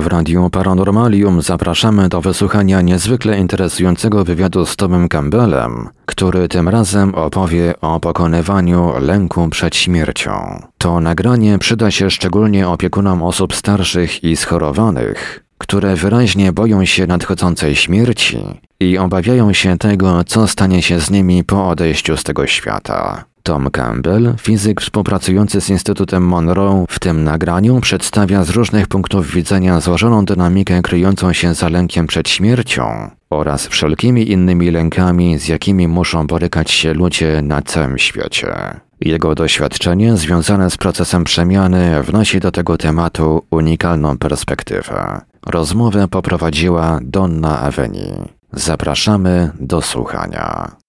W Radiu Paranormalium zapraszamy do wysłuchania niezwykle interesującego wywiadu z Tomem Campbellem, który tym razem opowie o pokonywaniu lęku przed śmiercią. To nagranie przyda się szczególnie opiekunom osób starszych i schorowanych, które wyraźnie boją się nadchodzącej śmierci i obawiają się tego, co stanie się z nimi po odejściu z tego świata. Tom Campbell, fizyk współpracujący z Instytutem Monroe, w tym nagraniu przedstawia z różnych punktów widzenia złożoną dynamikę kryjącą się za lękiem przed śmiercią oraz wszelkimi innymi lękami, z jakimi muszą borykać się ludzie na całym świecie. Jego doświadczenie związane z procesem przemiany wnosi do tego tematu unikalną perspektywę. Rozmowę poprowadziła Donna Aveni. Zapraszamy do słuchania.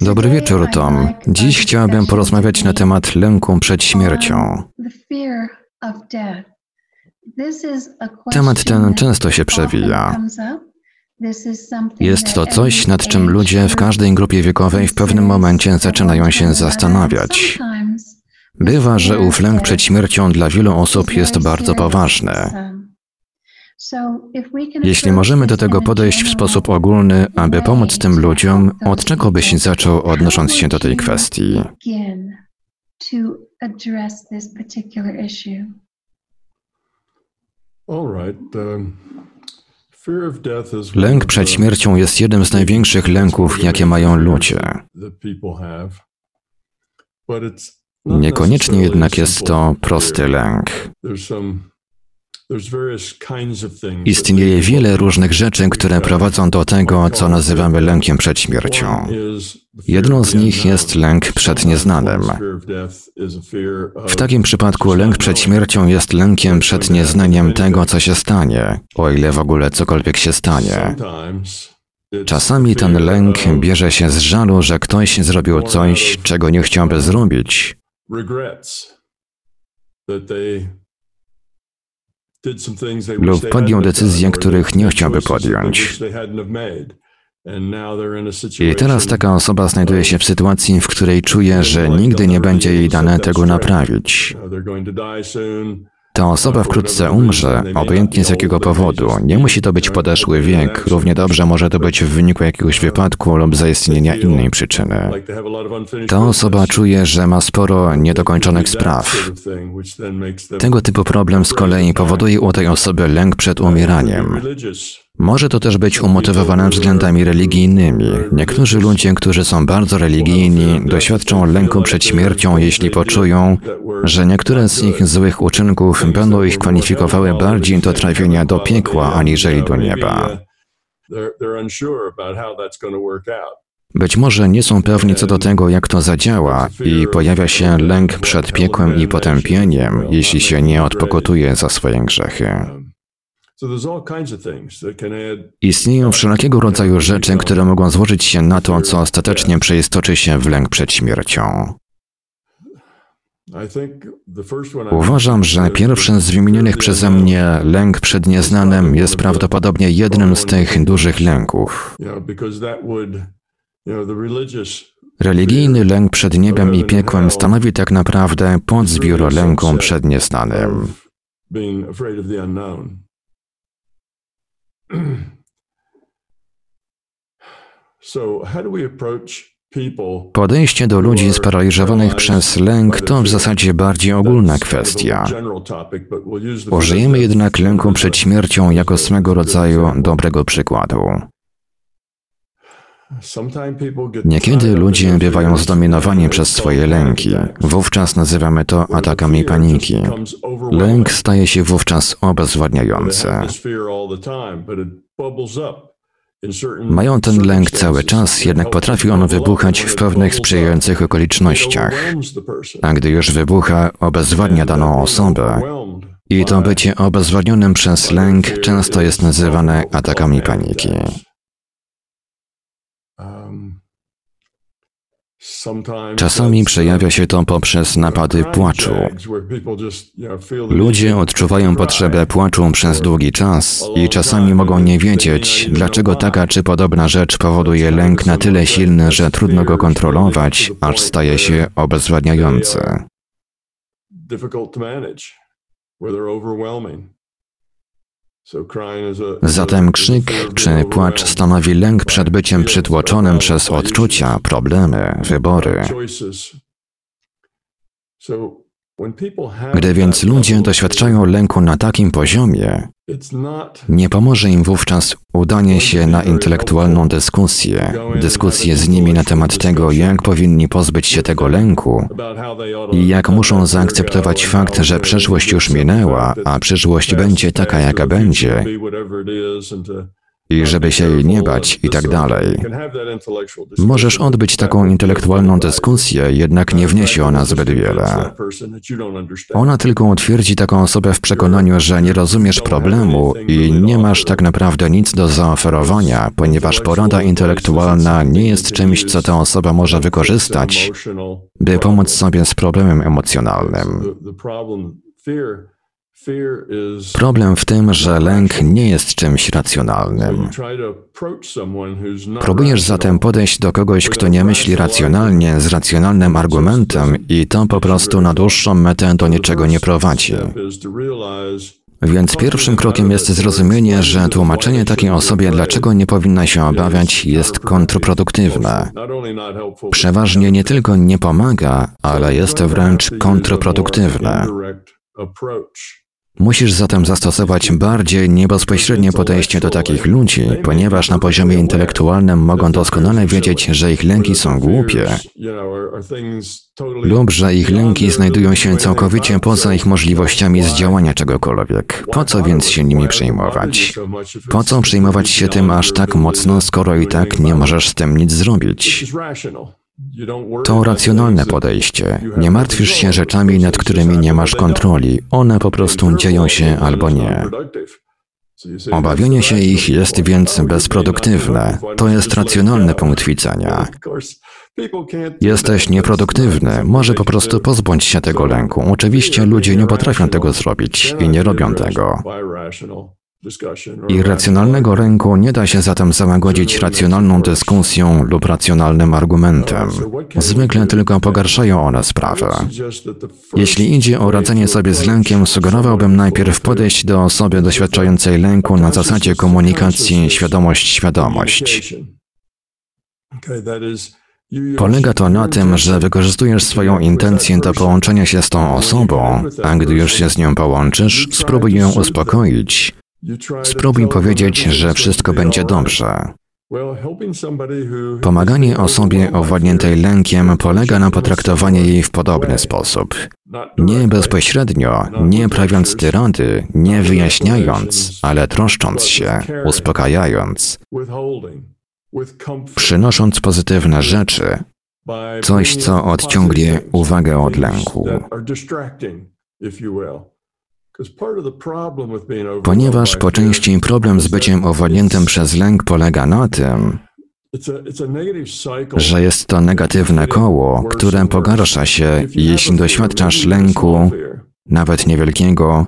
Dobry wieczór, Tom. Dziś chciałabym porozmawiać na temat lęku przed śmiercią. Temat ten często się przewija. Jest to coś, nad czym ludzie w każdej grupie wiekowej w pewnym momencie zaczynają się zastanawiać. Bywa, że ów lęk przed śmiercią dla wielu osób jest bardzo poważny. Jeśli możemy do tego podejść w sposób ogólny, aby pomóc tym ludziom, od czego byś zaczął odnosząc się do tej kwestii? Lęk przed śmiercią jest jednym z największych lęków, jakie mają ludzie. Niekoniecznie jednak jest to prosty lęk. Istnieje wiele różnych rzeczy, które prowadzą do tego, co nazywamy lękiem przed śmiercią. Jedną z nich jest lęk przed nieznanym. W takim przypadku lęk przed śmiercią jest lękiem przed nieznaniem tego, co się stanie, o ile w ogóle cokolwiek się stanie. Czasami ten lęk bierze się z żalu, że ktoś zrobił coś, czego nie chciałby zrobić lub podjął decyzje, których nie chciałby podjąć. I teraz taka osoba znajduje się w sytuacji, w której czuje, że nigdy nie będzie jej dane tego naprawić. Ta osoba wkrótce umrze, obojętnie z jakiego powodu. Nie musi to być podeszły wiek, równie dobrze może to być w wyniku jakiegoś wypadku lub zaistnienia innej przyczyny. Ta osoba czuje, że ma sporo niedokończonych spraw. Tego typu problem z kolei powoduje u tej osoby lęk przed umieraniem. Może to też być umotywowane względami religijnymi. Niektórzy ludzie, którzy są bardzo religijni, doświadczą lęku przed śmiercią, jeśli poczują, że niektóre z ich złych uczynków będą ich kwalifikowały bardziej do trafienia do piekła, aniżeli do nieba. Być może nie są pewni co do tego, jak to zadziała, i pojawia się lęk przed piekłem i potępieniem, jeśli się nie odpokutuje za swoje grzechy. Istnieją wszelkiego rodzaju rzeczy, które mogą złożyć się na to, co ostatecznie przeistoczy się w lęk przed śmiercią. Uważam, że pierwszy z wymienionych przeze mnie lęk przed nieznanym jest prawdopodobnie jednym z tych dużych lęków. Religijny lęk przed niebem i piekłem stanowi tak naprawdę podzbiór lęku przed nieznanym. Podejście do ludzi sparaliżowanych przez lęk to w zasadzie bardziej ogólna kwestia. Użyjemy jednak lęku przed śmiercią jako swego rodzaju dobrego przykładu. Niekiedy ludzie bywają zdominowani przez swoje lęki. Wówczas nazywamy to atakami paniki. Lęk staje się wówczas obezwładniający. Mają ten lęk cały czas, jednak potrafi on wybuchać w pewnych sprzyjających okolicznościach. A gdy już wybucha, obezwładnia daną osobę. I to bycie obezwładnionym przez lęk często jest nazywane atakami paniki. Czasami przejawia się to poprzez napady płaczu. Ludzie odczuwają potrzebę płaczu przez długi czas i czasami mogą nie wiedzieć, dlaczego taka czy podobna rzecz powoduje lęk na tyle silny, że trudno go kontrolować, aż staje się obezwładniający. Zatem krzyk czy płacz stanowi lęk przed byciem przytłoczonym przez odczucia, problemy, wybory. Gdy więc ludzie doświadczają lęku na takim poziomie, nie pomoże im wówczas udanie się na intelektualną dyskusję, dyskusję z nimi na temat tego, jak powinni pozbyć się tego lęku i jak muszą zaakceptować fakt, że przeszłość już minęła, a przyszłość będzie taka, jaka będzie, i żeby się jej nie bać i tak dalej. Możesz odbyć taką intelektualną dyskusję, jednak nie wniesie ona zbyt wiele. Ona tylko utwierdzi taką osobę w przekonaniu, że nie rozumiesz problemu i nie masz tak naprawdę nic do zaoferowania, ponieważ porada intelektualna nie jest czymś, co ta osoba może wykorzystać, by pomóc sobie z problemem emocjonalnym. Problem w tym, że lęk nie jest czymś racjonalnym. Próbujesz zatem podejść do kogoś, kto nie myśli racjonalnie, z racjonalnym argumentem, i to po prostu na dłuższą metę do niczego nie prowadzi. Więc pierwszym krokiem jest zrozumienie, że tłumaczenie takiej osobie, dlaczego nie powinna się obawiać, jest kontrproduktywne. Przeważnie nie tylko nie pomaga, ale jest wręcz kontrproduktywne. Musisz zatem zastosować bardziej niebezpośrednie podejście do takich ludzi, ponieważ na poziomie intelektualnym mogą doskonale wiedzieć, że ich lęki są głupie lub że ich lęki znajdują się całkowicie poza ich możliwościami zdziałania czegokolwiek. Po co więc się nimi przejmować? Po co przejmować się tym aż tak mocno, skoro i tak nie możesz z tym nic zrobić? To racjonalne podejście. Nie martwisz się rzeczami, nad którymi nie masz kontroli. One po prostu dzieją się albo nie. Obawianie się ich jest więc bezproduktywne. To jest racjonalny punkt widzenia. Jesteś nieproduktywny, może po prostu pozbądź się tego lęku. Oczywiście ludzie nie potrafią tego zrobić i nie robią tego. Irracjonalnego ręku nie da się zatem załagodzić racjonalną dyskusją lub racjonalnym argumentem. Zwykle tylko pogarszają one sprawę. Jeśli idzie o radzenie sobie z lękiem, sugerowałbym najpierw podejść do osoby doświadczającej lęku na zasadzie komunikacji świadomość-świadomość. Polega to na tym, że wykorzystujesz swoją intencję do połączenia się z tą osobą, a gdy już się z nią połączysz, spróbuj ją uspokoić, Spróbuj powiedzieć, że wszystko będzie dobrze. Pomaganie osobie owładniętej lękiem polega na potraktowaniu jej w podobny sposób. Nie bezpośrednio, nie prawiąc tyrady, nie wyjaśniając, ale troszcząc się, uspokajając, przynosząc pozytywne rzeczy, coś, co odciągnie uwagę od lęku. Ponieważ po części problem z byciem owładniętym przez lęk polega na tym, że jest to negatywne koło, które pogarsza się, jeśli doświadczasz lęku, nawet niewielkiego,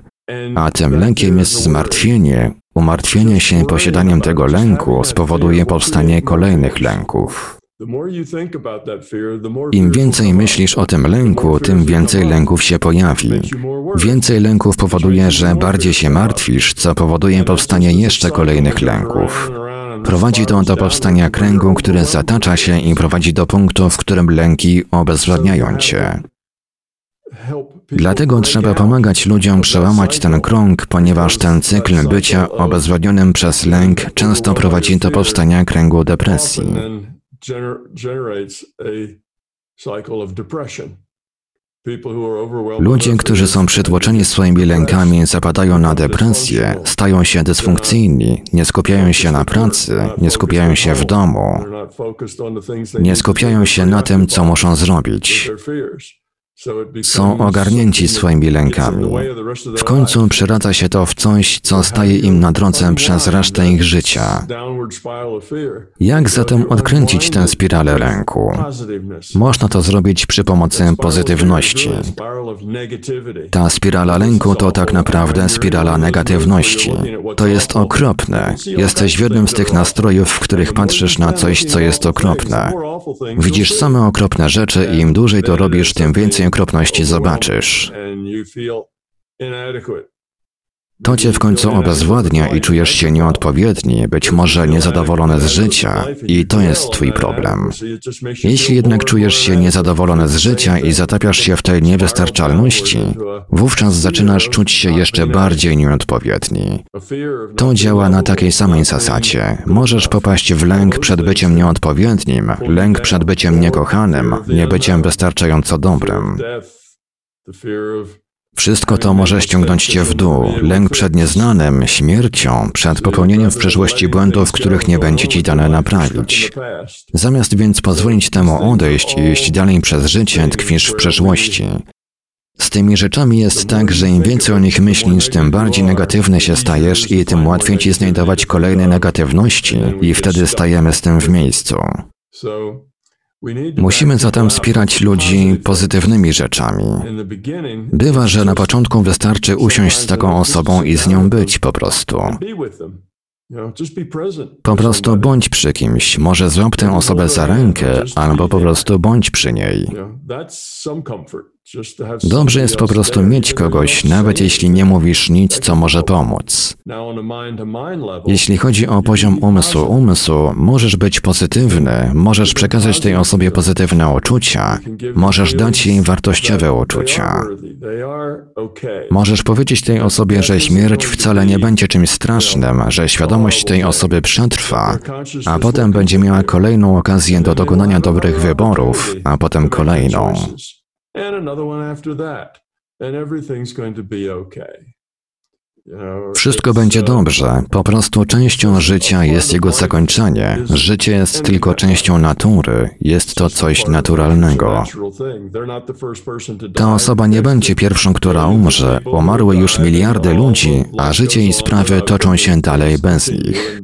a tym lękiem jest zmartwienie. Umartwienie się posiadaniem tego lęku spowoduje powstanie kolejnych lęków. Im więcej myślisz o tym lęku, tym więcej lęków się pojawi. Więcej lęków powoduje, że bardziej się martwisz, co powoduje powstanie jeszcze kolejnych lęków. Prowadzi to do powstania kręgu, który zatacza się i prowadzi do punktu, w którym lęki obezwładniają cię. Dlatego trzeba pomagać ludziom przełamać ten krąg, ponieważ ten cykl bycia obezwładnionym przez lęk często prowadzi do powstania kręgu depresji generates a cycle of depression. Ludzie, którzy są przytłoczeni swoimi lękami, zapadają na depresję, stają się dysfunkcyjni, nie skupiają się na pracy, nie skupiają się w domu, nie skupiają się na tym, co muszą zrobić. Są ogarnięci swoimi lękami. W końcu przeradza się to w coś, co staje im na drodze przez resztę ich życia. Jak zatem odkręcić tę spiralę lęku? Można to zrobić przy pomocy pozytywności. Ta spirala lęku to tak naprawdę spirala negatywności. To jest okropne. Jesteś w jednym z tych nastrojów, w których patrzysz na coś, co jest okropne. Widzisz same okropne rzeczy i im dłużej to robisz, tym więcej okropności zobaczysz. and you feel inadequate. To cię w końcu obezwładnia i czujesz się nieodpowiedni, być może niezadowolony z życia i to jest twój problem. Jeśli jednak czujesz się niezadowolony z życia i zatapiasz się w tej niewystarczalności, wówczas zaczynasz czuć się jeszcze bardziej nieodpowiedni. To działa na takiej samej zasadzie. Możesz popaść w lęk przed byciem nieodpowiednim, lęk przed byciem niekochanym, niebyciem wystarczająco dobrym. Wszystko to może ściągnąć cię w dół. Lęk przed nieznanym, śmiercią, przed popełnieniem w przyszłości błędów, których nie będzie ci dane naprawić. Zamiast więc pozwolić temu odejść i iść dalej przez życie, tkwisz w przeszłości. Z tymi rzeczami jest tak, że im więcej o nich myślisz, tym bardziej negatywny się stajesz i tym łatwiej ci znajdować kolejne negatywności i wtedy stajemy z tym w miejscu. Musimy zatem wspierać ludzi pozytywnymi rzeczami. Bywa, że na początku wystarczy usiąść z taką osobą i z nią być po prostu. Po prostu bądź przy kimś, może złap tę osobę za rękę, albo po prostu bądź przy niej. Dobrze jest po prostu mieć kogoś, nawet jeśli nie mówisz nic, co może pomóc. Jeśli chodzi o poziom umysłu umysłu, możesz być pozytywny, możesz przekazać tej osobie pozytywne uczucia, możesz dać jej wartościowe uczucia. Możesz powiedzieć tej osobie, że śmierć wcale nie będzie czymś strasznym, że świadomość tej osoby przetrwa, a potem będzie miała kolejną okazję do dokonania dobrych wyborów, a potem kolejną. And another one after that, and everything's going to be okay. Wszystko będzie uh, dobrze. Po prostu częścią życia jest jego zakończenie. Życie jest tylko częścią natury. Jest to coś naturalnego. Ta osoba nie będzie pierwszą, która umrze. Umarły już miliardy ludzi, a życie i sprawy toczą się dalej bez nich.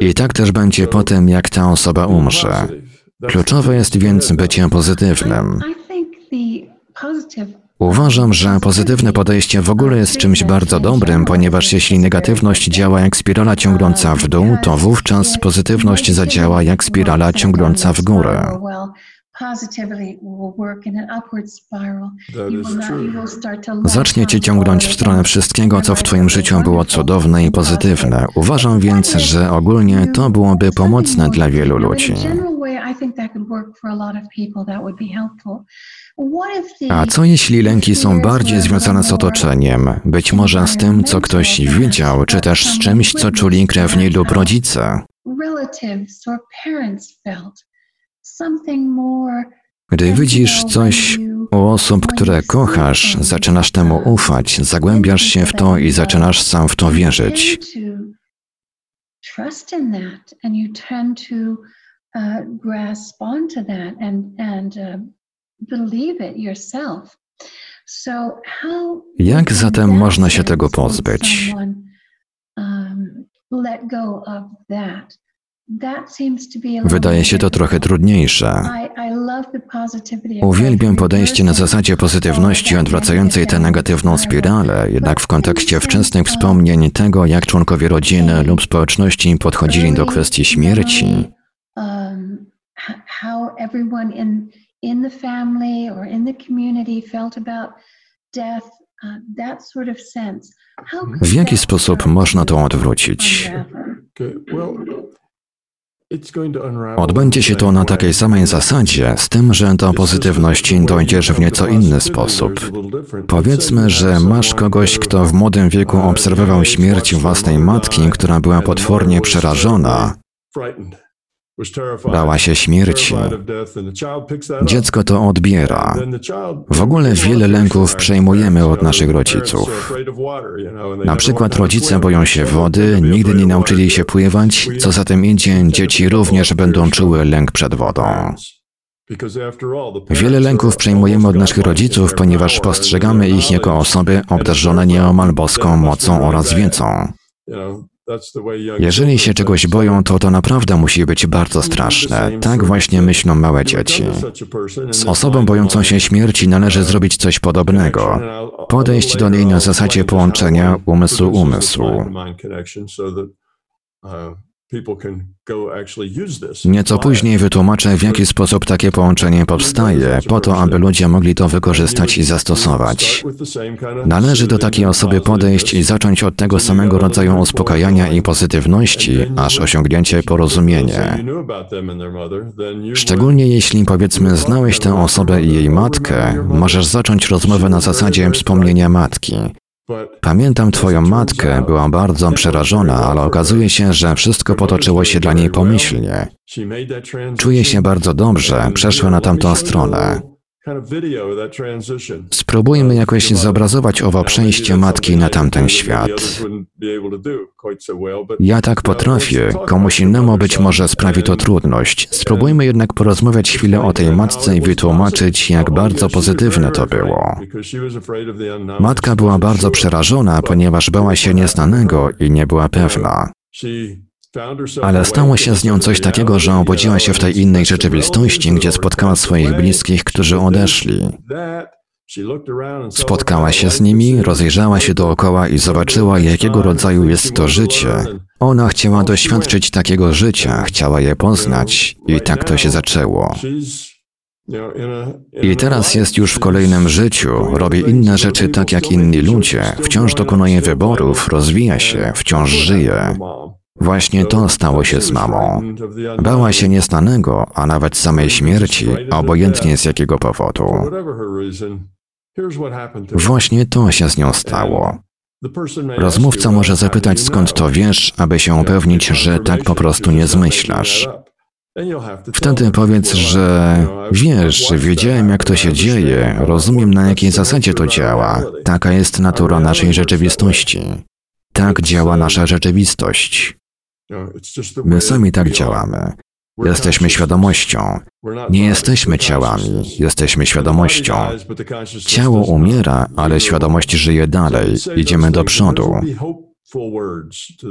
I tak też będzie po tym, jak ta osoba umrze. Kluczowe jest więc bycie pozytywnym. Uważam, że pozytywne podejście w ogóle jest czymś bardzo dobrym, ponieważ jeśli negatywność działa jak spirala ciągnąca w dół, to wówczas pozytywność zadziała jak spirala ciągnąca w górę. Zacznie cię ciągnąć w stronę wszystkiego, co w Twoim życiu było cudowne i pozytywne. Uważam więc, że ogólnie to byłoby pomocne dla wielu ludzi. A co jeśli lęki są bardziej związane z otoczeniem, być może z tym, co ktoś widział, czy też z czymś, co czuli krewni lub rodzice? Gdy widzisz coś u osób, które kochasz, zaczynasz temu ufać, zagłębiasz się w to i zaczynasz sam w to wierzyć. Trust in that, and you tend to uh, grasp onto that and and uh, believe it yourself. So how Jak zatem można się tego pozbyć? someone, um, let go of that? Wydaje się to trochę trudniejsze. Uwielbiam podejście na zasadzie pozytywności odwracającej tę negatywną spiralę, jednak w kontekście wczesnych wspomnień tego, jak członkowie rodziny lub społeczności podchodzili do kwestii śmierci, how everyone in in the family or in the community felt about death, uh, that sort of sense. How could w jaki sposób można to odwrócić? unravel? Okay, well, it's going to unravel Odbędzie się to na takiej samej zasadzie, z tym, że do pozytywności dojdziesz w nieco inny sposób. Powiedzmy, że masz kogoś, kto w młodym wieku obserwował śmierć własnej matki, która była potwornie przerażona, bała się śmierci. Dziecko to odbiera. W ogóle wiele lęków przejmujemy od naszych rodziców. Na przykład rodzice boją się wody, nigdy nie nauczyli się pływać, co za tym idzie, dzieci również będą czuły lęk przed wodą. Wiele lęków przejmujemy od naszych rodziców, ponieważ postrzegamy ich jako osoby obdarzone nieomal boską mocą oraz wiedzą. Jeżeli się czegoś boją, to to naprawdę musi być bardzo straszne. Tak właśnie myślą małe dzieci. Z osobą bojącą się śmierci należy zrobić coś podobnego. Podejść do niej na zasadzie połączenia umysłu-umysłu. Nieco później wytłumaczę, w jaki sposób takie połączenie powstaje, po to, aby ludzie mogli to wykorzystać i zastosować. Należy do takiej osoby podejść i zacząć od tego samego rodzaju uspokajania i pozytywności, aż osiągnięcie porozumienie. Szczególnie jeśli powiedzmy znałeś tę osobę i jej matkę, możesz zacząć rozmowę na zasadzie wspomnienia matki. Pamiętam twoją matkę, była bardzo przerażona, ale okazuje się, że wszystko potoczyło się dla niej pomyślnie. Czuje się bardzo dobrze, przeszła na tamtą stronę. Spróbujmy jakoś zobrazować owo przejście matki na tamten świat. Ja tak potrafię, komuś innemu być może sprawi to trudność. Spróbujmy jednak porozmawiać chwilę o tej matce i wytłumaczyć, jak bardzo pozytywne to było. Matka była bardzo przerażona, ponieważ bała się nieznanego i nie była pewna. Ale stało się z nią coś takiego, że obudziła się w tej innej rzeczywistości, gdzie spotkała swoich bliskich, którzy odeszli. Spotkała się z nimi, rozejrzała się dookoła i zobaczyła, jakiego rodzaju jest to życie. Ona chciała doświadczyć takiego życia, chciała je poznać, i tak to się zaczęło. I teraz jest już w kolejnym życiu, robi inne rzeczy tak jak inni ludzie, wciąż dokonuje wyborów, rozwija się, wciąż żyje. Właśnie to stało się z mamą. Bała się nieznanego, a nawet samej śmierci, obojętnie z jakiego powodu. Właśnie to się z nią stało. Rozmówca może zapytać, skąd to wiesz, aby się upewnić, że tak po prostu nie zmyślasz. Wtedy powiedz, że wiesz, wiedziałem jak to się dzieje, rozumiem na jakiej zasadzie to działa. Taka jest natura naszej rzeczywistości. Tak działa nasza rzeczywistość. My sami tak działamy. Jesteśmy świadomością. Nie jesteśmy ciałami, jesteśmy świadomością. Ciało umiera, ale świadomość żyje dalej. Idziemy do przodu.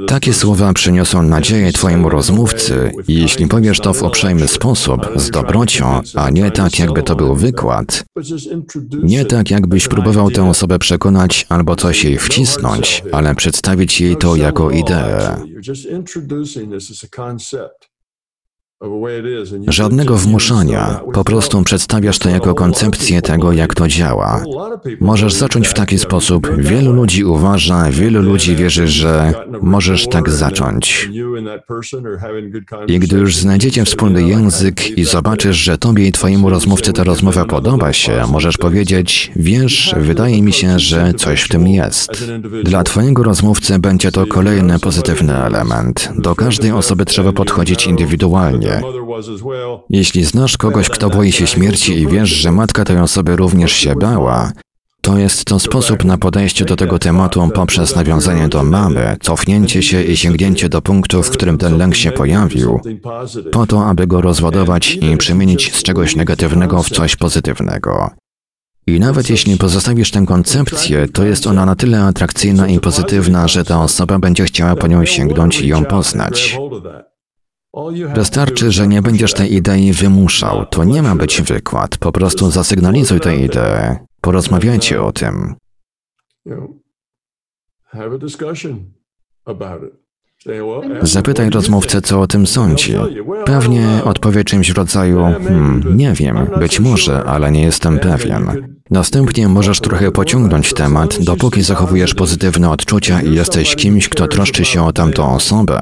Takie słowa przyniosą nadzieję Twojemu rozmówcy jeśli powiesz to w uprzejmy sposób, z dobrocią, a nie tak, jakby to był wykład, nie tak, jakbyś próbował tę osobę przekonać albo coś jej wcisnąć, ale przedstawić jej to jako ideę. Żadnego wmuszania, po prostu przedstawiasz to jako koncepcję tego, jak to działa. Możesz zacząć w taki sposób. Wielu ludzi uważa, wielu ludzi wierzy, że możesz tak zacząć. I gdy już znajdziecie wspólny język i zobaczysz, że tobie i twojemu rozmówcy ta rozmowa podoba się, możesz powiedzieć, wiesz, wydaje mi się, że coś w tym jest. Dla twojego rozmówcy będzie to kolejny pozytywny element. Do każdej osoby trzeba podchodzić indywidualnie. Jeśli znasz kogoś, kto boi się śmierci i wiesz, że matka tej osoby również się bała, to jest to sposób na podejście do tego tematu poprzez nawiązanie do mamy, cofnięcie się i sięgnięcie do punktu, w którym ten lęk się pojawił, po to, aby go rozładować i przemienić z czegoś negatywnego w coś pozytywnego. I nawet jeśli pozostawisz tę koncepcję, to jest ona na tyle atrakcyjna i pozytywna, że ta osoba będzie chciała po nią sięgnąć i ją poznać. Wystarczy, że nie będziesz tej idei wymuszał. To nie ma być wykład. Po prostu zasygnalizuj tę ideę. Porozmawiajcie o tym. Zapytaj rozmówcę, co o tym sądzi. Pewnie odpowie czymś w rodzaju: Hmm, nie wiem, być może, ale nie jestem pewien. Następnie możesz trochę pociągnąć temat, dopóki zachowujesz pozytywne odczucia i jesteś kimś, kto troszczy się o tamtą osobę.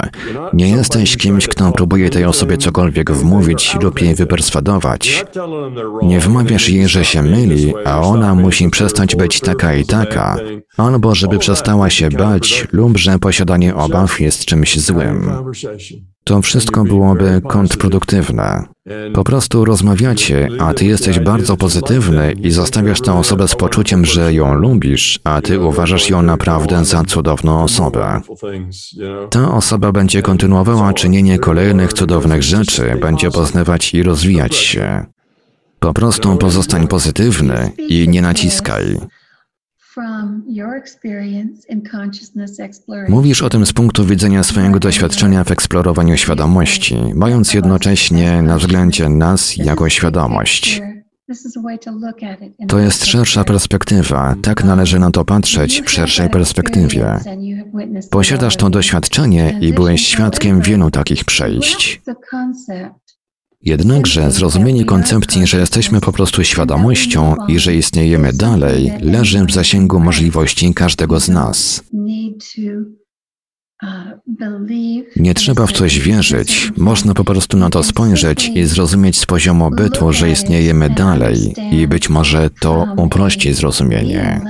Nie jesteś kimś, kto próbuje tej osobie cokolwiek wmówić lub jej wyperswadować. Nie wmawiasz jej, że się myli, a ona musi przestać być taka i taka, albo żeby przestała się bać, lub że posiadanie obaw jest czymś złym. To wszystko byłoby kontrproduktywne. Po prostu rozmawiacie, a ty jesteś bardzo pozytywny i zostawiasz tę osobę z poczuciem, że ją lubisz, a ty uważasz ją naprawdę za cudowną osobę. Ta osoba będzie kontynuowała czynienie kolejnych cudownych rzeczy, będzie poznawać i rozwijać się. Po prostu pozostań pozytywny i nie naciskaj. Mówisz o tym z punktu widzenia swojego doświadczenia w eksplorowaniu świadomości, mając jednocześnie na względzie nas jako świadomość. To jest szersza perspektywa, tak należy na to patrzeć w szerszej perspektywie. Posiadasz to doświadczenie i byłeś świadkiem wielu takich przejść. Jednakże zrozumienie koncepcji, że jesteśmy po prostu świadomością i że istniejemy dalej, leży w zasięgu możliwości każdego z nas. Nie trzeba w coś wierzyć, można po prostu na to spojrzeć i zrozumieć z poziomu bytu, że istniejemy dalej i być może to uprości zrozumienie.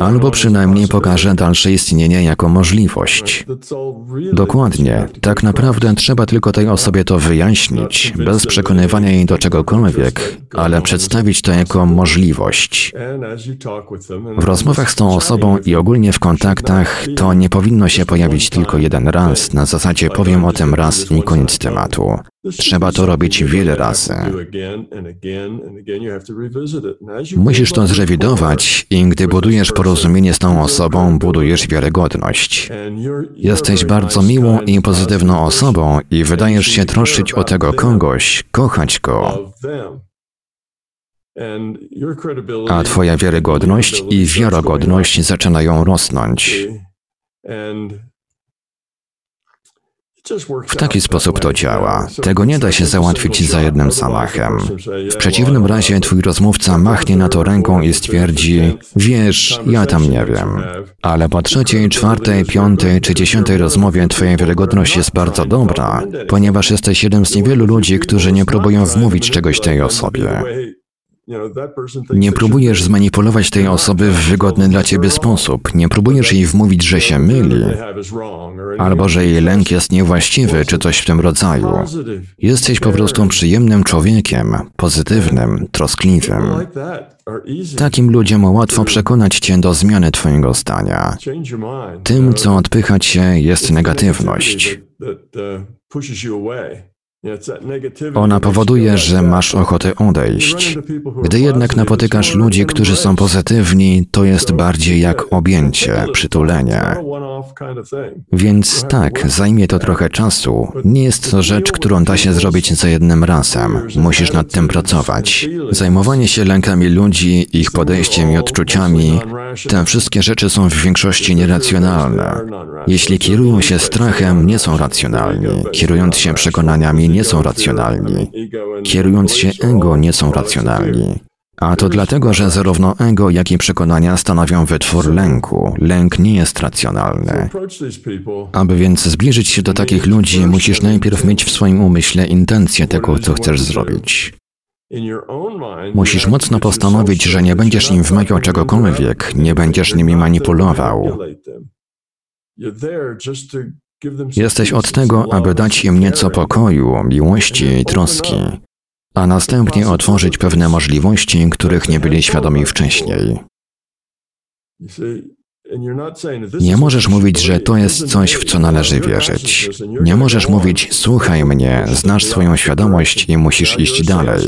Albo przynajmniej pokaże dalsze istnienie jako możliwość. Dokładnie, tak naprawdę trzeba tylko tej osobie to wyjaśnić, bez przekonywania jej do czegokolwiek, ale przedstawić to jako możliwość. W rozmowach z tą osobą i ogólnie w kontaktach to nie powinno się pojawić tylko jeden raz, na zasadzie powiem o tym raz i koniec tematu. Trzeba to robić wiele razy. Musisz to zrewidować i gdy budujesz porozumienie z tą osobą, budujesz wiarygodność. Jesteś bardzo miłą i pozytywną osobą i wydajesz się troszczyć o tego kogoś, kochać go. A twoja wiarygodność i wiarogodność zaczynają rosnąć. W taki sposób to działa. Tego nie da się załatwić za jednym zamachem. W przeciwnym razie twój rozmówca machnie na to ręką i stwierdzi: Wiesz, ja tam nie wiem. Ale po trzeciej, czwartej, piątej czy dziesiątej rozmowie twoja wiarygodność jest bardzo dobra, ponieważ jesteś jednym z niewielu ludzi, którzy nie próbują wmówić czegoś tej osobie. Nie próbujesz zmanipulować tej osoby w wygodny dla ciebie sposób. Nie próbujesz jej wmówić, że się myli, albo że jej lęk jest niewłaściwy, czy coś w tym rodzaju. Jesteś po prostu przyjemnym człowiekiem, pozytywnym, troskliwym. Takim ludziom łatwo przekonać cię do zmiany twojego zdania. Tym, co odpycha cię, jest negatywność. Ona powoduje, że masz ochotę odejść. Gdy jednak napotykasz ludzi, którzy są pozytywni, to jest bardziej jak objęcie, przytulenie. Więc tak, zajmie to trochę czasu. Nie jest to rzecz, którą da się zrobić za jednym razem. Musisz nad tym pracować. Zajmowanie się lękami ludzi, ich podejściem i odczuciami, te wszystkie rzeczy są w większości nieracjonalne. Jeśli kierują się strachem, nie są racjonalni. Kierując się przekonaniami, nie są racjonalni. Kierując się ego, nie są racjonalni. A to dlatego, że zarówno ego, jak i przekonania stanowią wytwór lęku. Lęk nie jest racjonalny. Aby więc zbliżyć się do takich ludzi, musisz najpierw mieć w swoim umyśle intencję tego, co chcesz zrobić. Musisz mocno postanowić, że nie będziesz im wmawiał czegokolwiek, nie będziesz nimi manipulował. Jesteś od tego, aby dać im nieco pokoju, miłości i troski, a następnie otworzyć pewne możliwości, których nie byli świadomi wcześniej. Nie możesz mówić, że to jest coś, w co należy wierzyć. Nie możesz mówić, słuchaj mnie, znasz swoją świadomość i musisz iść dalej.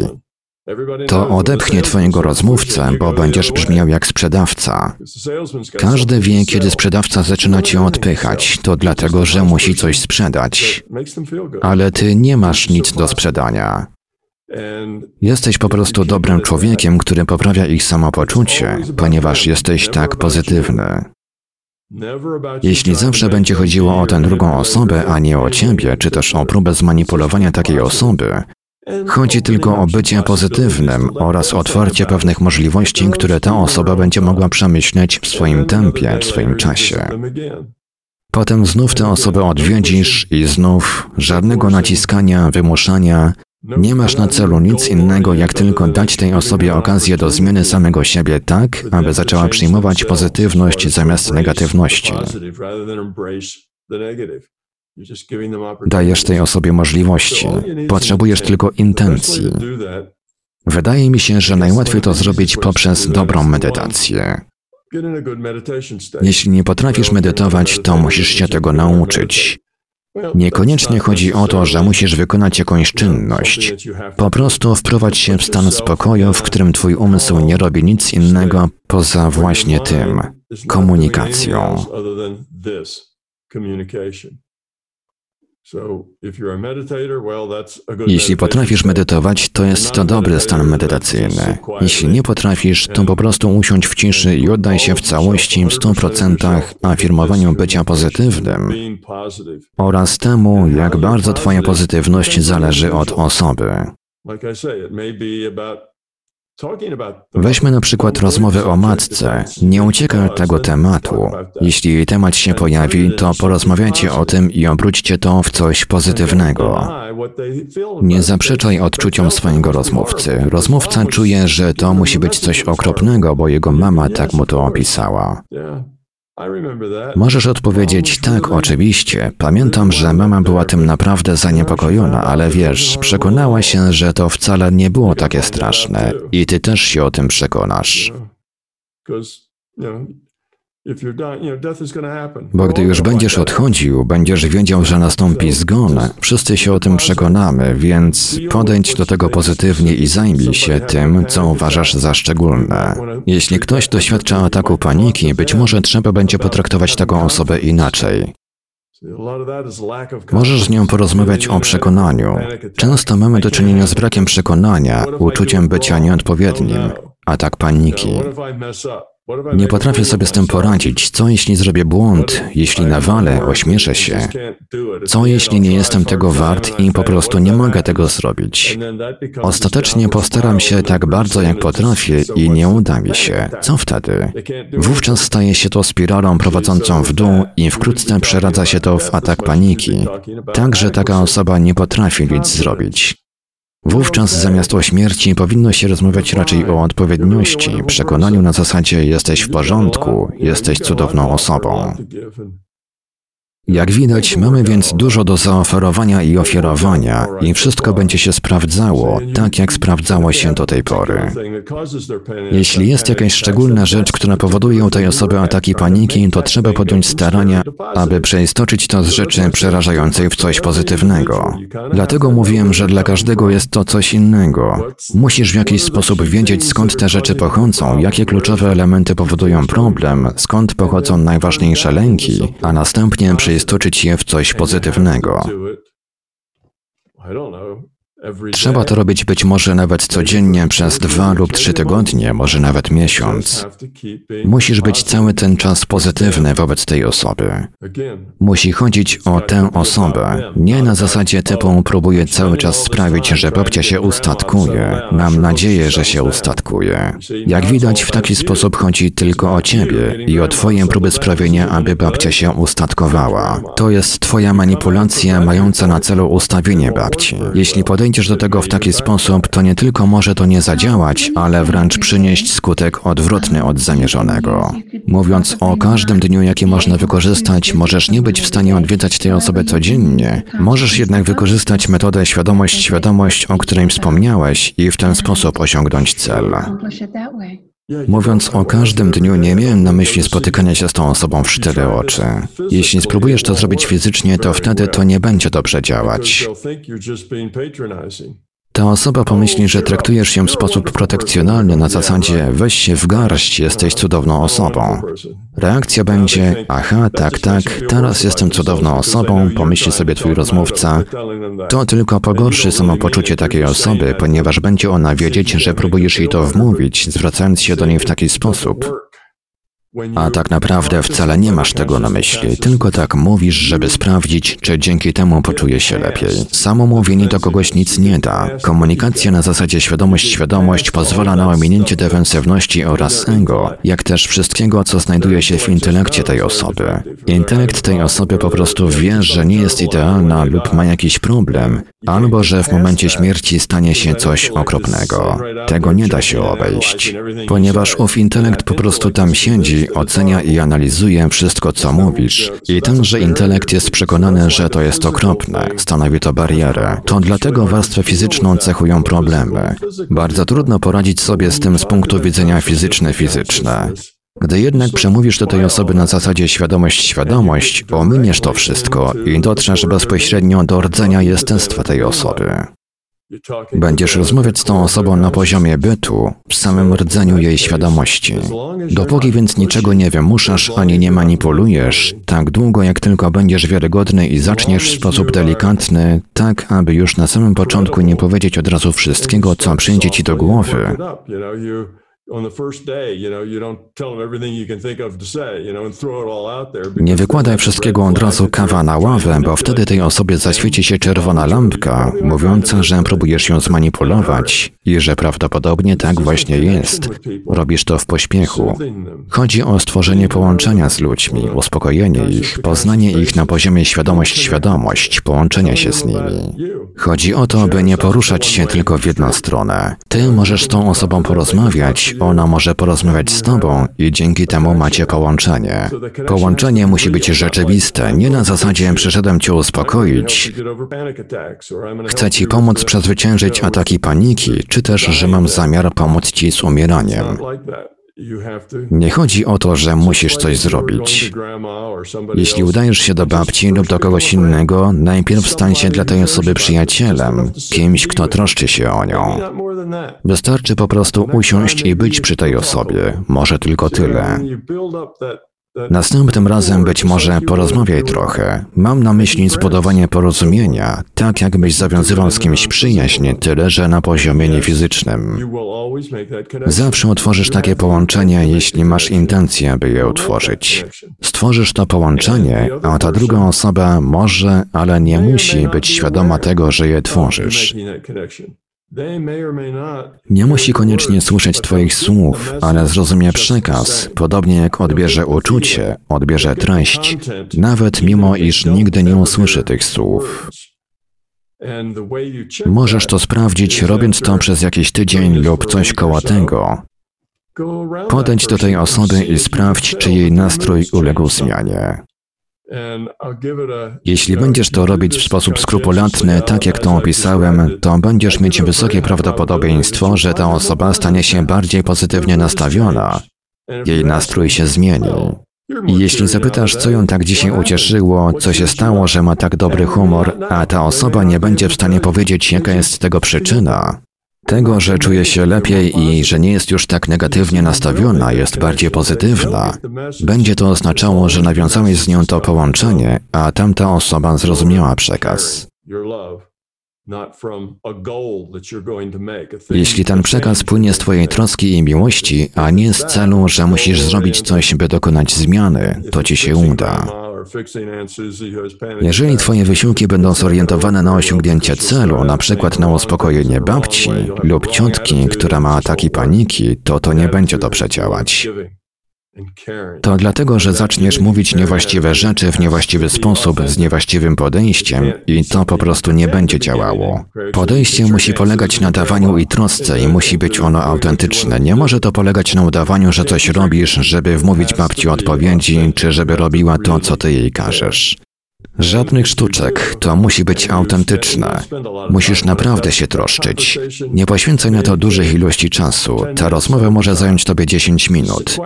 To odepchnie twojego rozmówcę, bo będziesz brzmiał jak sprzedawca. Każdy wie, kiedy sprzedawca zaczyna cię odpychać, to dlatego, że musi coś sprzedać. Ale ty nie masz nic do sprzedania. Jesteś po prostu dobrym człowiekiem, który poprawia ich samopoczucie, ponieważ jesteś tak pozytywny. Jeśli zawsze będzie chodziło o tę drugą osobę, a nie o ciebie, czy też o próbę zmanipulowania takiej osoby, Chodzi tylko o bycie pozytywnym oraz otwarcie pewnych możliwości, które ta osoba będzie mogła przemyśleć w swoim tempie, w swoim czasie. Potem znów tę osobę odwiedzisz i znów żadnego naciskania, wymuszania. Nie masz na celu nic innego, jak tylko dać tej osobie okazję do zmiany samego siebie tak, aby zaczęła przyjmować pozytywność zamiast negatywności. Dajesz tej osobie możliwości. Potrzebujesz tylko intencji. Wydaje mi się, że najłatwiej to zrobić poprzez dobrą medytację. Jeśli nie potrafisz medytować, to musisz się tego nauczyć. Niekoniecznie chodzi o to, że musisz wykonać jakąś czynność. Po prostu wprowadź się w stan spokoju, w którym twój umysł nie robi nic innego poza właśnie tym komunikacją. Jeśli potrafisz medytować, to jest to dobry stan medytacyjny. Jeśli nie potrafisz, to po prostu usiądź w ciszy i oddaj się w całości w 100% afirmowaniu bycia pozytywnym. oraz temu, jak bardzo Twoja pozytywność zależy od osoby. Weźmy na przykład rozmowę o matce. Nie uciekaj od tego tematu. Jeśli temat się pojawi, to porozmawiajcie o tym i obróćcie to w coś pozytywnego. Nie zaprzeczaj odczuciom swojego rozmówcy. Rozmówca czuje, że to musi być coś okropnego, bo jego mama tak mu to opisała. Możesz odpowiedzieć tak, oczywiście. Pamiętam, że mama była tym naprawdę zaniepokojona, ale wiesz, przekonała się, że to wcale nie było takie straszne i ty też się o tym przekonasz. Bo gdy już będziesz odchodził, będziesz wiedział, że nastąpi zgon. Wszyscy się o tym przekonamy, więc podejdź do tego pozytywnie i zajmij się tym, co uważasz za szczególne. Jeśli ktoś doświadcza ataku paniki, być może trzeba będzie potraktować taką osobę inaczej. Możesz z nią porozmawiać o przekonaniu. Często mamy do czynienia z brakiem przekonania, uczuciem bycia nieodpowiednim, atak paniki. Nie potrafię sobie z tym poradzić. Co jeśli zrobię błąd, jeśli nawalę, ośmieszę się? Co jeśli nie jestem tego wart i po prostu nie mogę tego zrobić? Ostatecznie postaram się tak bardzo jak potrafię i nie uda mi się. Co wtedy? Wówczas staje się to spiralą prowadzącą w dół i wkrótce przeradza się to w atak paniki. Tak, że taka osoba nie potrafi nic zrobić. Wówczas zamiast o śmierci powinno się rozmawiać raczej o odpowiedniości, przekonaniu na zasadzie jesteś w porządku, jesteś cudowną osobą. Jak widać, mamy więc dużo do zaoferowania i ofiarowania, i wszystko będzie się sprawdzało, tak jak sprawdzało się do tej pory. Jeśli jest jakaś szczególna rzecz, która powoduje u tej osoby ataki paniki, to trzeba podjąć starania, aby przeistoczyć to z rzeczy przerażającej w coś pozytywnego. Dlatego mówiłem, że dla każdego jest to coś innego. Musisz w jakiś sposób wiedzieć, skąd te rzeczy pochodzą, jakie kluczowe elementy powodują problem, skąd pochodzą najważniejsze lęki, a następnie przeistoczyć je w coś pozytywnego. Trzeba to robić być może nawet codziennie przez dwa lub trzy tygodnie, może nawet miesiąc. Musisz być cały ten czas pozytywny wobec tej osoby. Musi chodzić o tę osobę, nie na zasadzie typu próbuję cały czas sprawić, że babcia się ustatkuje. Mam nadzieję, że się ustatkuje. Jak widać, w taki sposób chodzi tylko o ciebie i o twoje próby sprawienia, aby babcia się ustatkowała. To jest twoja manipulacja mająca na celu ustawienie babci. Jeśli podejdziesz do tego w taki sposób, to nie tylko może to nie zadziałać, ale wręcz przynieść skutek odwrotny od zamierzonego. Mówiąc o każdym dniu, jaki można wykorzystać, możesz nie być w stanie odwiedzać tej osoby codziennie. Możesz jednak wykorzystać metodę świadomość-świadomość, o której wspomniałeś i w ten sposób osiągnąć cel. Mówiąc o każdym dniu, nie miałem na myśli spotykania się z tą osobą w cztery oczy. Jeśli spróbujesz to zrobić fizycznie, to wtedy to nie będzie dobrze działać. Ta osoba pomyśli, że traktujesz ją w sposób protekcjonalny na zasadzie weź się w garść, jesteś cudowną osobą. Reakcja będzie, aha, tak, tak, teraz jestem cudowną osobą, pomyśli sobie twój rozmówca. To tylko pogorszy samopoczucie takiej osoby, ponieważ będzie ona wiedzieć, że próbujesz jej to wmówić, zwracając się do niej w taki sposób. A tak naprawdę wcale nie masz tego na myśli, tylko tak mówisz, żeby sprawdzić, czy dzięki temu poczuje się lepiej. Samo mówienie do kogoś nic nie da. Komunikacja na zasadzie świadomość-świadomość pozwala na ominięcie defensywności oraz ego, jak też wszystkiego, co znajduje się w intelekcie tej osoby. Intelekt tej osoby po prostu wie, że nie jest idealna lub ma jakiś problem, albo że w momencie śmierci stanie się coś okropnego. Tego nie da się obejść, ponieważ ów intelekt po prostu tam siedzi ocenia i analizuje wszystko, co mówisz. I tenże intelekt jest przekonany, że to jest okropne, stanowi to barierę. To dlatego warstwę fizyczną cechują problemy. Bardzo trudno poradzić sobie z tym z punktu widzenia fizyczny-fizyczne. Gdy jednak przemówisz do tej osoby na zasadzie świadomość-świadomość, ominiesz to wszystko i dotrzesz bezpośrednio do rdzenia jestestwa tej osoby. Będziesz rozmawiać z tą osobą na poziomie bytu, w samym rdzeniu jej świadomości. Dopóki więc niczego nie wymuszasz ani nie manipulujesz, tak długo jak tylko będziesz wiarygodny i zaczniesz w sposób delikatny, tak aby już na samym początku nie powiedzieć od razu wszystkiego, co przyjdzie ci do głowy, nie wykładaj wszystkiego od razu kawa na ławę, bo wtedy tej osobie zaświeci się czerwona lampka, mówiąca, że próbujesz ją zmanipulować i że prawdopodobnie tak właśnie jest. Robisz to w pośpiechu. Chodzi o stworzenie połączenia z ludźmi, uspokojenie ich, poznanie ich na poziomie świadomość-świadomość, połączenie się z nimi. Chodzi o to, by nie poruszać się tylko w jedną stronę. Ty możesz z tą osobą porozmawiać, ona może porozmawiać z tobą i dzięki temu macie połączenie. Połączenie musi być rzeczywiste, nie na zasadzie przyszedłem cię uspokoić, chcę ci pomóc przezwyciężyć ataki paniki, czy też, że mam zamiar pomóc ci z umieraniem. Nie chodzi o to, że musisz coś zrobić. Jeśli udajesz się do babci lub do kogoś innego, najpierw stań się dla tej osoby przyjacielem, kimś, kto troszczy się o nią. Wystarczy po prostu usiąść i być przy tej osobie, może tylko tyle. Następnym razem być może porozmawiaj trochę. Mam na myśli zbudowanie porozumienia, tak jakbyś zawiązywał z kimś przyjaźń, tyle że na poziomie niefizycznym. Zawsze utworzysz takie połączenie, jeśli masz intencję, by je utworzyć. Stworzysz to połączenie, a ta druga osoba może, ale nie musi być świadoma tego, że je tworzysz. Nie musi koniecznie słyszeć Twoich słów, ale zrozumie przekaz, podobnie jak odbierze uczucie, odbierze treść, nawet mimo iż nigdy nie usłyszy tych słów. Możesz to sprawdzić, robiąc to przez jakiś tydzień lub coś koło tego. Podejdź do tej osoby i sprawdź, czy jej nastrój uległ zmianie. Jeśli będziesz to robić w sposób skrupulatny, tak jak to opisałem, to będziesz mieć wysokie prawdopodobieństwo, że ta osoba stanie się bardziej pozytywnie nastawiona. Jej nastrój się zmieni. I jeśli zapytasz, co ją tak dzisiaj ucieszyło, co się stało, że ma tak dobry humor, a ta osoba nie będzie w stanie powiedzieć, jaka jest tego przyczyna, tego, że czuje się lepiej i że nie jest już tak negatywnie nastawiona, jest bardziej pozytywna, będzie to oznaczało, że nawiązałeś z nią to połączenie, a tamta osoba zrozumiała przekaz. Jeśli ten przekaz płynie z Twojej troski i miłości, a nie z celu, że musisz zrobić coś, by dokonać zmiany, to Ci się uda. Jeżeli Twoje wysiłki będą zorientowane na osiągnięcie celu, na przykład na uspokojenie babci lub ciotki, która ma ataki paniki, to to nie będzie dobrze działać. To dlatego, że zaczniesz mówić niewłaściwe rzeczy w niewłaściwy sposób, z niewłaściwym podejściem i to po prostu nie będzie działało. Podejście musi polegać na dawaniu i trosce i musi być ono autentyczne. Nie może to polegać na udawaniu, że coś robisz, żeby wmówić babci odpowiedzi, czy żeby robiła to, co ty jej każesz. Żadnych sztuczek, to musi być autentyczne. Musisz naprawdę się troszczyć. Nie poświęcaj na to dużych ilości czasu. Ta rozmowa może zająć tobie 10 minut.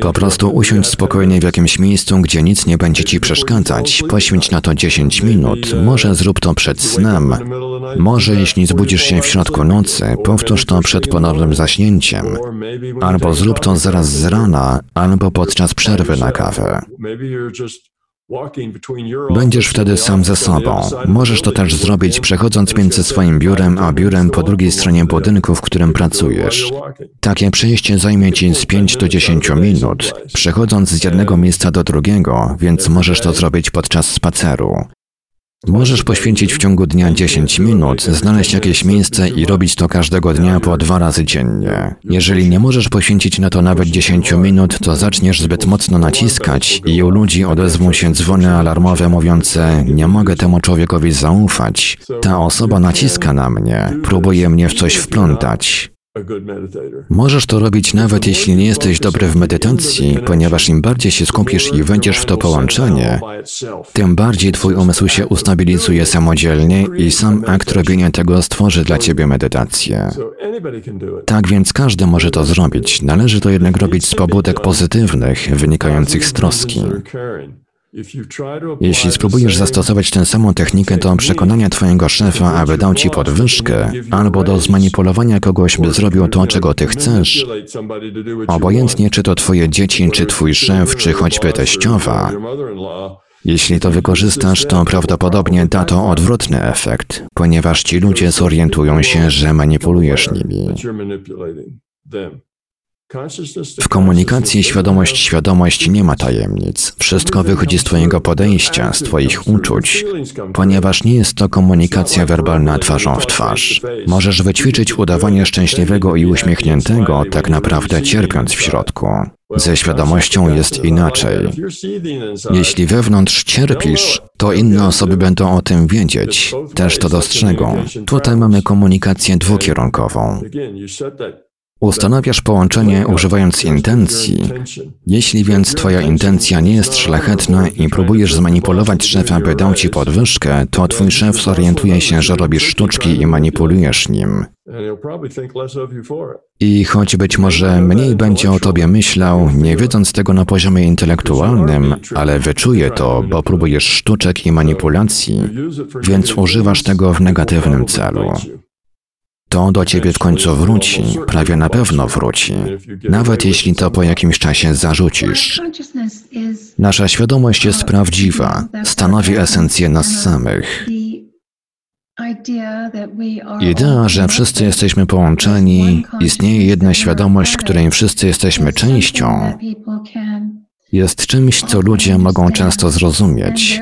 Po prostu usiądź spokojnie w jakimś miejscu, gdzie nic nie będzie ci przeszkadzać. Poświęć na to 10 minut. Może zrób to przed snem. Może jeśli zbudzisz się w środku nocy, powtórz to przed ponownym zaśnięciem. Albo zrób to zaraz z rana, albo podczas przerwy na kawę. Będziesz wtedy sam ze sobą. Możesz to też zrobić przechodząc między swoim biurem a biurem po drugiej stronie budynku, w którym pracujesz. Takie przejście zajmie ci z 5 do 10 minut, przechodząc z jednego miejsca do drugiego, więc możesz to zrobić podczas spaceru. Możesz poświęcić w ciągu dnia 10 minut, znaleźć jakieś miejsce i robić to każdego dnia po dwa razy dziennie. Jeżeli nie możesz poświęcić na to nawet 10 minut, to zaczniesz zbyt mocno naciskać i u ludzi odezwą się dzwony alarmowe mówiące nie mogę temu człowiekowi zaufać. Ta osoba naciska na mnie, próbuje mnie w coś wplątać. Możesz to robić nawet jeśli nie jesteś dobry w medytacji, ponieważ im bardziej się skupisz i wejdziesz w to połączenie, tym bardziej twój umysł się ustabilizuje samodzielnie i sam akt robienia tego stworzy dla ciebie medytację. Tak więc każdy może to zrobić. Należy to jednak robić z pobudek pozytywnych, wynikających z troski. Jeśli spróbujesz zastosować tę samą technikę do przekonania twojego szefa, aby dał ci podwyżkę, albo do zmanipulowania kogoś, by zrobił to, czego ty chcesz, obojętnie czy to twoje dzieci, czy twój szef, czy choćby teściowa, jeśli to wykorzystasz, to prawdopodobnie da to odwrotny efekt, ponieważ ci ludzie zorientują się, że manipulujesz nimi. W komunikacji świadomość-świadomość nie ma tajemnic. Wszystko wychodzi z Twojego podejścia, z Twoich uczuć, ponieważ nie jest to komunikacja werbalna twarzą w twarz. Możesz wyćwiczyć udawanie szczęśliwego i uśmiechniętego, tak naprawdę cierpiąc w środku. Ze świadomością jest inaczej. Jeśli wewnątrz cierpisz, to inne osoby będą o tym wiedzieć, też to dostrzegą. Tutaj mamy komunikację dwukierunkową. Ustanawiasz połączenie używając intencji. Jeśli więc Twoja intencja nie jest szlachetna i próbujesz zmanipulować szefa, by dał Ci podwyżkę, to Twój szef zorientuje się, że robisz sztuczki i manipulujesz nim. I choć być może mniej będzie o Tobie myślał, nie wiedząc tego na poziomie intelektualnym, ale wyczuje to, bo próbujesz sztuczek i manipulacji, więc używasz tego w negatywnym celu to do ciebie w końcu wróci, prawie na pewno wróci, nawet jeśli to po jakimś czasie zarzucisz. Nasza świadomość jest prawdziwa, stanowi esencję nas samych. Idea, że wszyscy jesteśmy połączeni, istnieje jedna świadomość, której wszyscy jesteśmy częścią, jest czymś, co ludzie mogą często zrozumieć.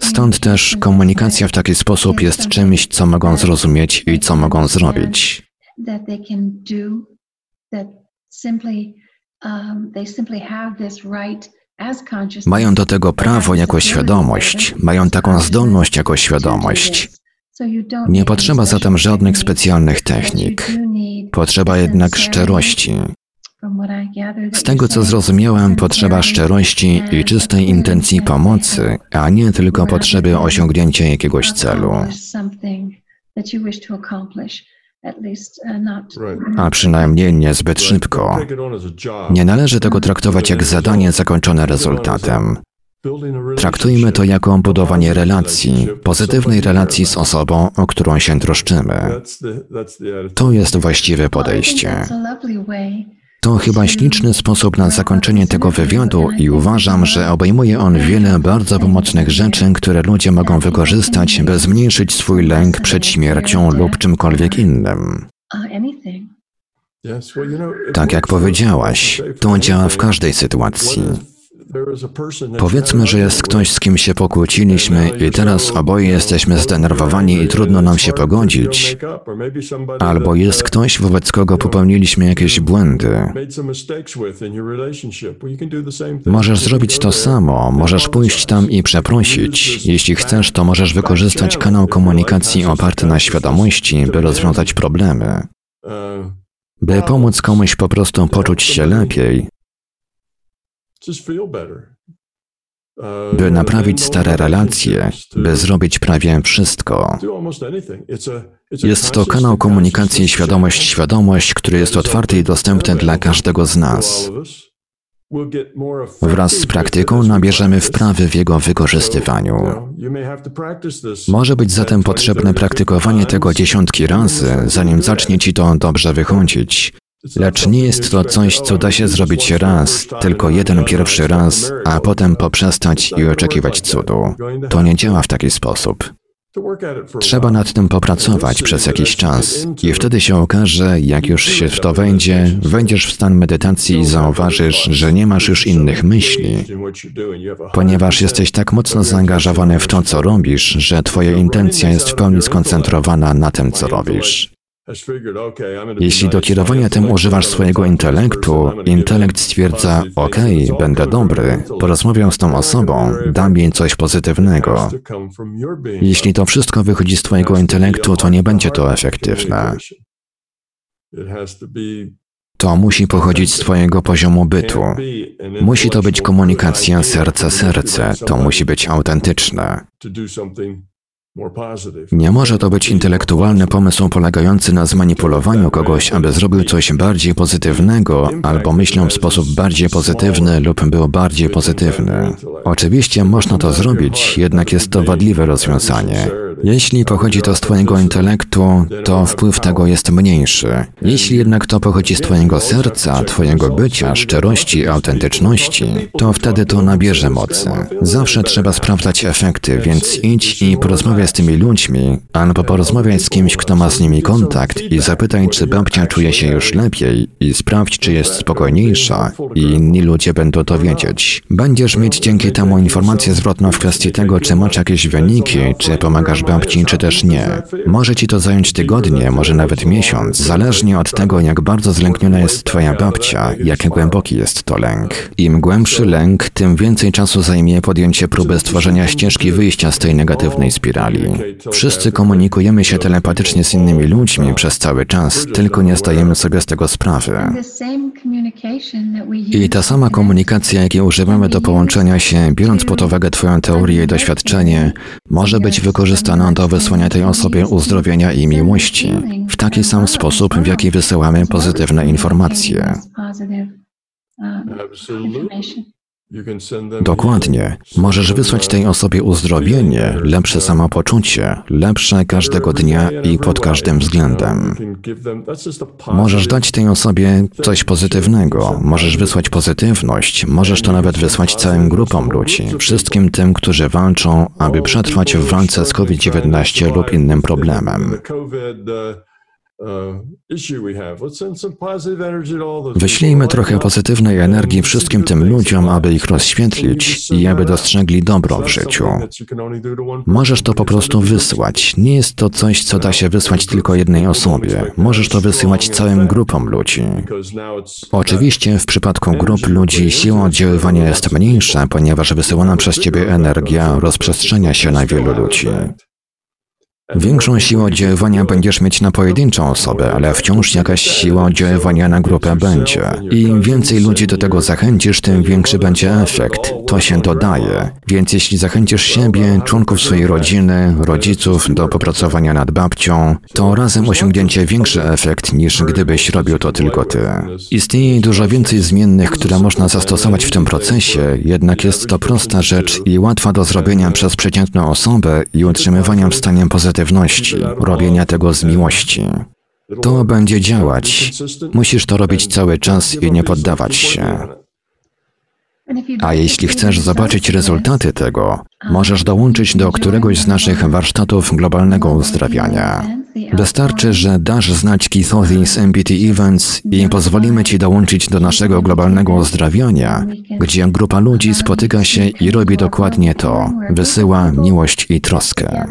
Stąd też komunikacja w taki sposób jest czymś, co mogą zrozumieć i co mogą zrobić. Mają do tego prawo jako świadomość, mają taką zdolność jako świadomość. Nie potrzeba zatem żadnych specjalnych technik. Potrzeba jednak szczerości, z tego co zrozumiałem, potrzeba szczerości i czystej intencji pomocy, a nie tylko potrzeby osiągnięcia jakiegoś celu. A przynajmniej niezbyt szybko. Nie należy tego traktować jak zadanie zakończone rezultatem. Traktujmy to jako budowanie relacji, pozytywnej relacji z osobą, o którą się troszczymy. To jest właściwe podejście. To chyba śliczny sposób na zakończenie tego wywiadu i uważam, że obejmuje on wiele bardzo pomocnych rzeczy, które ludzie mogą wykorzystać, by zmniejszyć swój lęk przed śmiercią lub czymkolwiek innym. Tak jak powiedziałaś, to działa w każdej sytuacji. Powiedzmy, że jest ktoś, z kim się pokłóciliśmy i teraz oboje jesteśmy zdenerwowani i trudno nam się pogodzić. Albo jest ktoś, wobec kogo popełniliśmy jakieś błędy. Możesz zrobić to samo, możesz pójść tam i przeprosić. Jeśli chcesz, to możesz wykorzystać kanał komunikacji oparty na świadomości, by rozwiązać problemy. By pomóc komuś po prostu poczuć się lepiej, by naprawić stare relacje, by zrobić prawie wszystko. Jest to kanał komunikacji świadomość-świadomość, który jest otwarty i dostępny dla każdego z nas. Wraz z praktyką nabierzemy wprawy w jego wykorzystywaniu. Może być zatem potrzebne praktykowanie tego dziesiątki razy, zanim zacznie ci to dobrze wychodzić. Lecz nie jest to coś, co da się zrobić raz, tylko jeden pierwszy raz, a potem poprzestać i oczekiwać cudu. To nie działa w taki sposób. Trzeba nad tym popracować przez jakiś czas i wtedy się okaże, jak już się w to wejdzie, wejdziesz w stan medytacji i zauważysz, że nie masz już innych myśli, ponieważ jesteś tak mocno zaangażowany w to, co robisz, że twoja intencja jest w pełni skoncentrowana na tym, co robisz. Jeśli do kierowania tym używasz swojego intelektu, intelekt stwierdza: OK, będę dobry, porozmawiam z tą osobą, dam jej coś pozytywnego. Jeśli to wszystko wychodzi z Twojego intelektu, to nie będzie to efektywne. To musi pochodzić z Twojego poziomu bytu. Musi to być komunikacja serce-serce, to musi być autentyczne. Nie może to być intelektualny pomysł polegający na zmanipulowaniu kogoś, aby zrobił coś bardziej pozytywnego, albo myślał w sposób bardziej pozytywny lub był bardziej pozytywny. Oczywiście można to zrobić, jednak jest to wadliwe rozwiązanie. Jeśli pochodzi to z Twojego intelektu, to wpływ tego jest mniejszy. Jeśli jednak to pochodzi z Twojego serca, Twojego bycia, szczerości, autentyczności, to wtedy to nabierze mocy. Zawsze trzeba sprawdzać efekty, więc idź i porozmawiaj z tymi ludźmi, albo porozmawiaj z kimś, kto ma z nimi kontakt i zapytaj, czy babcia czuje się już lepiej i sprawdź, czy jest spokojniejsza i inni ludzie będą to wiedzieć. Będziesz mieć dzięki temu informację zwrotną w kwestii tego, czy masz jakieś wyniki, czy pomagasz babci, czy też nie. Może ci to zająć tygodnie, może nawet miesiąc, zależnie od tego, jak bardzo zlękniona jest twoja babcia, jak głęboki jest to lęk. Im głębszy lęk, tym więcej czasu zajmie podjęcie próby stworzenia ścieżki wyjścia z tej negatywnej spirali. Wszyscy komunikujemy się telepatycznie z innymi ludźmi przez cały czas, tylko nie zdajemy sobie z tego sprawy. I ta sama komunikacja, jakiej używamy do połączenia się, biorąc pod uwagę Twoją teorię i doświadczenie, może być wykorzystana do wysłania tej osobie uzdrowienia i miłości, w taki sam sposób, w jaki wysyłamy pozytywne informacje. Dokładnie. Możesz wysłać tej osobie uzdrowienie, lepsze samopoczucie, lepsze każdego dnia i pod każdym względem. Możesz dać tej osobie coś pozytywnego, możesz wysłać pozytywność, możesz to nawet wysłać całym grupom ludzi, wszystkim tym, którzy walczą, aby przetrwać w walce z COVID-19 lub innym problemem. Wyślijmy trochę pozytywnej energii wszystkim tym ludziom, aby ich rozświetlić i aby dostrzegli dobro w życiu. Możesz to po prostu wysłać. Nie jest to coś, co da się wysłać tylko jednej osobie. Możesz to wysyłać całym grupom ludzi. Oczywiście w przypadku grup ludzi siła oddziaływania jest mniejsza, ponieważ wysyłana przez ciebie energia rozprzestrzenia się na wielu ludzi. Większą siłę oddziaływania będziesz mieć na pojedynczą osobę, ale wciąż jakaś siła oddziaływania na grupę będzie. Im więcej ludzi do tego zachęcisz, tym większy będzie efekt. To się dodaje. Więc jeśli zachęcisz siebie, członków swojej rodziny, rodziców do popracowania nad babcią, to razem osiągnięcie większy efekt niż gdybyś robił to tylko ty. Istnieje dużo więcej zmiennych, które można zastosować w tym procesie, jednak jest to prosta rzecz i łatwa do zrobienia przez przeciętną osobę i utrzymywania w stanie robienia tego z miłości. To będzie działać. Musisz to robić cały czas i nie poddawać się. A jeśli chcesz zobaczyć rezultaty tego, możesz dołączyć do któregoś z naszych warsztatów globalnego uzdrawiania. Wystarczy, że dasz znać Keithowi z MPT Events i pozwolimy Ci dołączyć do naszego globalnego uzdrawiania, gdzie grupa ludzi spotyka się i robi dokładnie to. Wysyła miłość i troskę.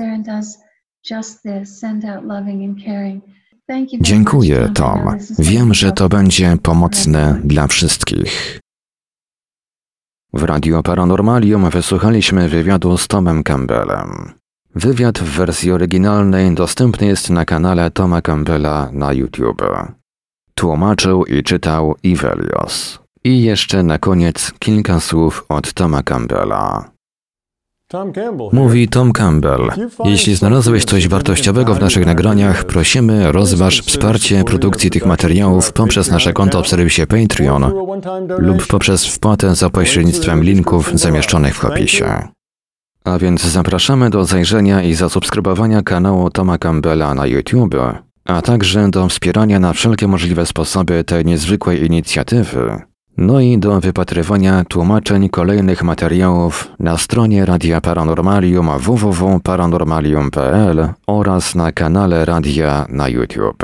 Dziękuję, Tom. Wiem, że to będzie pomocne dla wszystkich. W Radio Paranormalium wysłuchaliśmy wywiadu z Tomem Campbellem. Wywiad w wersji oryginalnej dostępny jest na kanale Toma Campbella na YouTube. Tłumaczył i czytał Ivelios. I jeszcze na koniec kilka słów od Toma Campbella. Mówi Tom Campbell. Jeśli znalazłeś coś wartościowego w naszych nagraniach, prosimy rozważ wsparcie produkcji tych materiałów poprzez nasze konto w serwisie Patreon lub poprzez wpłatę za pośrednictwem linków zamieszczonych w opisie. A więc zapraszamy do zajrzenia i zasubskrybowania kanału Toma Campbella na YouTube, a także do wspierania na wszelkie możliwe sposoby tej niezwykłej inicjatywy, no i do wypatrywania tłumaczeń kolejnych materiałów na stronie Radia Paranormalium www.paranormalium.pl oraz na kanale radia na YouTube.